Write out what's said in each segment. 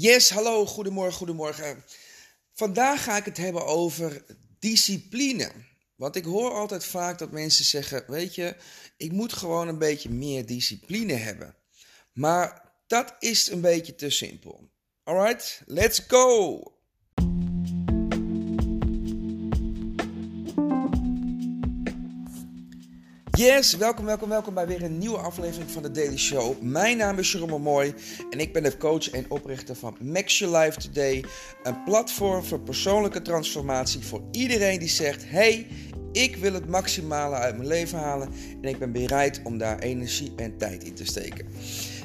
Yes, hallo, goedemorgen, goedemorgen. Vandaag ga ik het hebben over discipline. Want ik hoor altijd vaak dat mensen zeggen: Weet je, ik moet gewoon een beetje meer discipline hebben. Maar dat is een beetje te simpel. Alright, let's go! Yes, welkom, welkom, welkom bij weer een nieuwe aflevering van de Daily Show. Mijn naam is Jerome Mooi en ik ben de coach en oprichter van Max Your Life Today. Een platform voor persoonlijke transformatie voor iedereen die zegt... Hey, ik wil het maximale uit mijn leven halen en ik ben bereid om daar energie en tijd in te steken.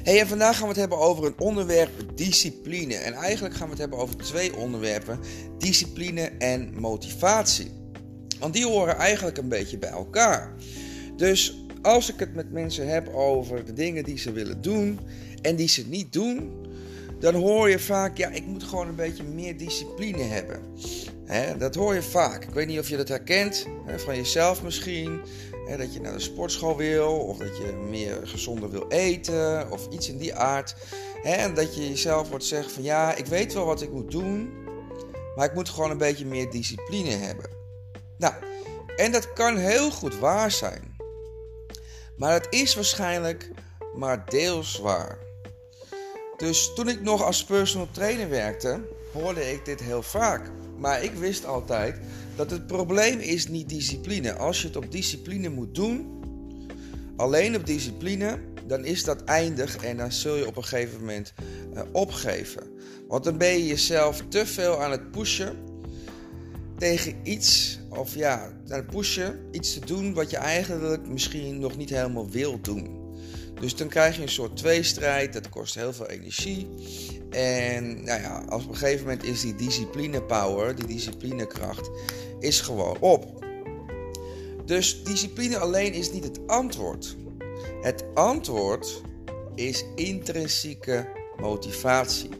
Hey, en vandaag gaan we het hebben over een onderwerp discipline. En eigenlijk gaan we het hebben over twee onderwerpen: discipline en motivatie. Want die horen eigenlijk een beetje bij elkaar. Dus als ik het met mensen heb over de dingen die ze willen doen en die ze niet doen, dan hoor je vaak, ja, ik moet gewoon een beetje meer discipline hebben. dat hoor je vaak. Ik weet niet of je dat herkent, van jezelf misschien. dat je naar de sportschool wil, of dat je meer gezonder wil eten, of iets in die aard. en dat je jezelf wordt zeggen van ja, ik weet wel wat ik moet doen, maar ik moet gewoon een beetje meer discipline hebben. Nou, en dat kan heel goed waar zijn. Maar het is waarschijnlijk maar deels waar. Dus toen ik nog als personal trainer werkte, hoorde ik dit heel vaak. Maar ik wist altijd dat het probleem is niet discipline. Als je het op discipline moet doen, alleen op discipline, dan is dat eindig en dan zul je op een gegeven moment uh, opgeven. Want dan ben je jezelf te veel aan het pushen tegen iets, of ja, naar pushen, iets te doen wat je eigenlijk misschien nog niet helemaal wil doen. Dus dan krijg je een soort tweestrijd, dat kost heel veel energie. En nou ja, als op een gegeven moment is die discipline power, die disciplinekracht, is gewoon op. Dus discipline alleen is niet het antwoord. Het antwoord is intrinsieke motivatie.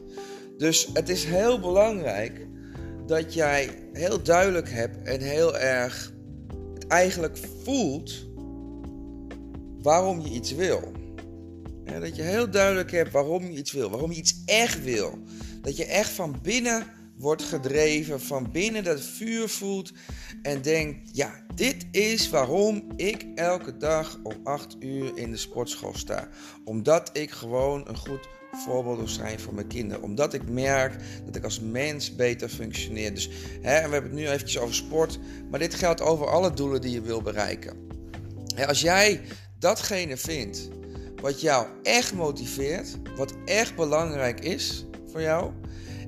Dus het is heel belangrijk dat jij heel duidelijk hebt en heel erg het eigenlijk voelt waarom je iets wil. dat je heel duidelijk hebt waarom je iets wil, waarom je iets echt wil. Dat je echt van binnen wordt gedreven, van binnen dat vuur voelt en denkt: ja, dit is waarom ik elke dag om 8 uur in de sportschool sta. Omdat ik gewoon een goed voorbeeld zijn voor mijn kinderen. Omdat ik merk dat ik als mens beter functioneer. Dus, hè, en we hebben het nu eventjes over sport, maar dit geldt over alle doelen die je wil bereiken. Als jij datgene vindt wat jou echt motiveert, wat echt belangrijk is voor jou,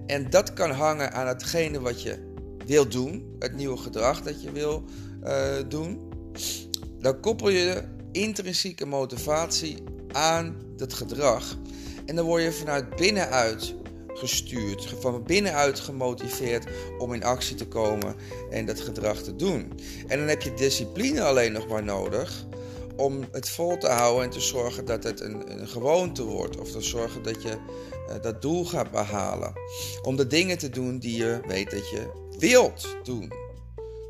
en dat kan hangen aan hetgene wat je wil doen, het nieuwe gedrag dat je wil uh, doen, dan koppel je intrinsieke motivatie aan dat gedrag. En dan word je vanuit binnenuit gestuurd, van binnenuit gemotiveerd om in actie te komen en dat gedrag te doen. En dan heb je discipline alleen nog maar nodig om het vol te houden en te zorgen dat het een, een gewoonte wordt. Of te zorgen dat je uh, dat doel gaat behalen. Om de dingen te doen die je weet dat je wilt doen.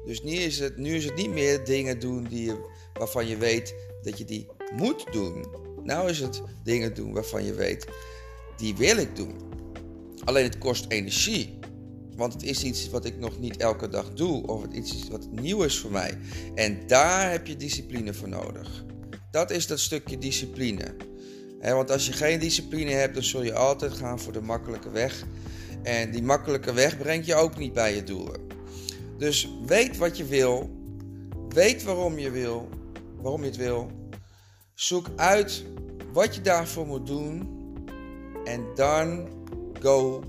Dus nu is het, nu is het niet meer dingen doen die je, waarvan je weet dat je die moet doen. Nou is het dingen doen waarvan je weet, die wil ik doen. Alleen het kost energie. Want het is iets wat ik nog niet elke dag doe. Of het iets wat nieuw is voor mij. En daar heb je discipline voor nodig. Dat is dat stukje discipline. want als je geen discipline hebt, dan zul je altijd gaan voor de makkelijke weg. En die makkelijke weg brengt je ook niet bij je doelen. Dus weet wat je wil. Weet waarom je wil. Waarom je het wil. Zoek uit wat je daarvoor moet doen. En dan go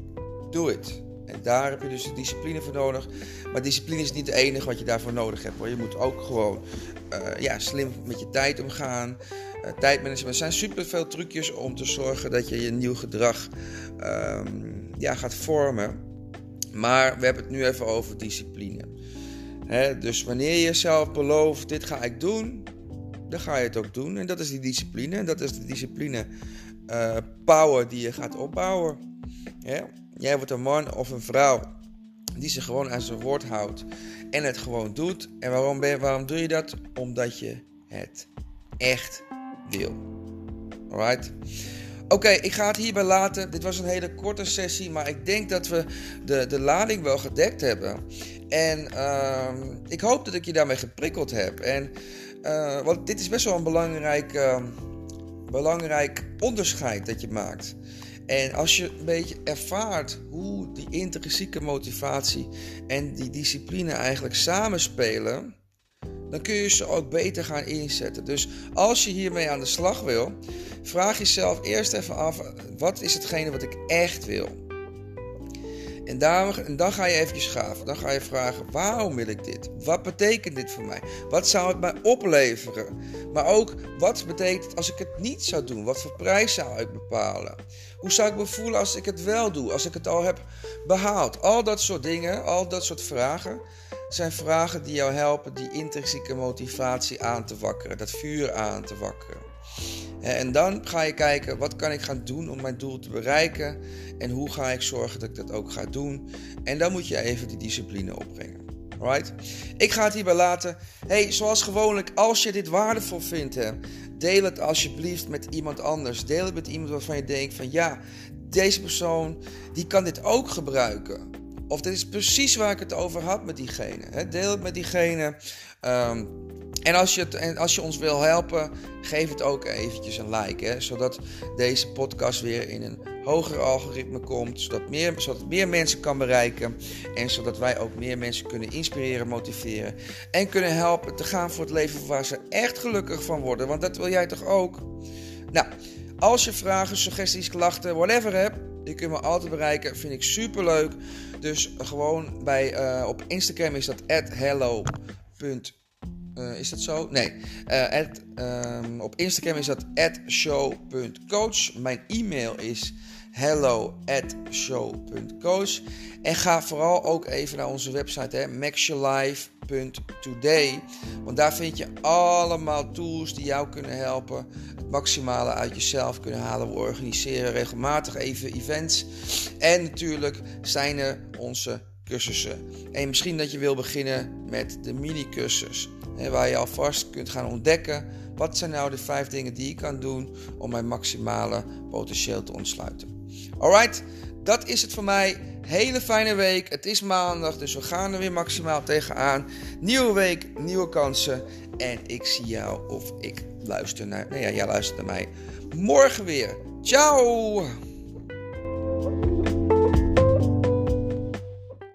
do it. En daar heb je dus de discipline voor nodig. Maar discipline is niet het enige wat je daarvoor nodig hebt. Je moet ook gewoon uh, ja, slim met je tijd omgaan. Uh, tijdmanagement. Er zijn super veel trucjes om te zorgen dat je je nieuw gedrag um, ja, gaat vormen. Maar we hebben het nu even over discipline. dus wanneer je jezelf belooft, dit ga ik doen, dan ga je het ook doen. En dat is die discipline. En dat is de discipline uh, power die je gaat opbouwen. Ja? Jij wordt een man of een vrouw die zich gewoon aan zijn woord houdt en het gewoon doet. En waarom, ben waarom doe je dat? Omdat je het echt wil. Alright? Oké, ik ga het hierbij laten. Dit was een hele korte sessie, maar ik denk dat we de, de lading wel gedekt hebben. En uh, ik hoop dat ik je daarmee geprikkeld heb. En, uh, want dit is best wel een belangrijk, uh, belangrijk onderscheid dat je maakt. En als je een beetje ervaart hoe die intrinsieke motivatie en die discipline eigenlijk samenspelen, dan kun je ze ook beter gaan inzetten. Dus als je hiermee aan de slag wil, vraag jezelf eerst even af: wat is hetgene wat ik echt wil? En, dan ga je eventjes schaven. Dan ga je vragen: waarom wil ik dit? Wat betekent dit voor mij? Wat zou het mij opleveren? Maar ook wat betekent het als ik het niet zou doen? Wat voor prijs zou ik bepalen? Hoe zou ik me voelen als ik het wel doe? Als ik het al heb behaald? Al dat soort dingen, al dat soort vragen zijn vragen die jou helpen die intrinsieke motivatie aan te wakkeren, dat vuur aan te wakkeren. En dan ga je kijken, wat kan ik gaan doen om mijn doel te bereiken? En hoe ga ik zorgen dat ik dat ook ga doen? En dan moet je even die discipline opbrengen. Right? Ik ga het hierbij laten. Hey, zoals gewoonlijk, als je dit waardevol vindt, hè, deel het alsjeblieft met iemand anders. Deel het met iemand waarvan je denkt van ja, deze persoon die kan dit ook gebruiken. Of dit is precies waar ik het over had met diegene. Deel het met diegene. Ehm, en als, je als je ons wil helpen, geef het ook eventjes een like. Hè, zodat deze podcast weer in een hoger algoritme komt. Zodat, meer, zodat het meer mensen kan bereiken. En zodat wij ook meer mensen kunnen inspireren, motiveren. En kunnen helpen te gaan voor het leven waar ze echt gelukkig van worden. Want dat wil jij toch ook? Nou, als je vragen, suggesties, klachten, whatever hebt. Je kunt me altijd bereiken. Vind ik super leuk. Dus gewoon bij, uh, op Instagram is dat hello. Uh, is dat zo? Nee. At, um, op Instagram is dat show.coach. Mijn e-mail is hello show.coach. En ga vooral ook even naar onze website, maxyourlife.today. Want daar vind je allemaal tools die jou kunnen helpen. Het maximale uit jezelf kunnen halen. We organiseren regelmatig even events. En natuurlijk zijn er onze cursussen. En misschien dat je wil beginnen met de mini-cursus. Waar je alvast kunt gaan ontdekken. Wat zijn nou de vijf dingen die ik kan doen om mijn maximale potentieel te ontsluiten? Alright, dat is het voor mij. Hele fijne week. Het is maandag, dus we gaan er weer maximaal tegenaan. Nieuwe week, nieuwe kansen. En ik zie jou of ik luister naar. Nee, ja, jij luistert naar mij. Morgen weer. Ciao!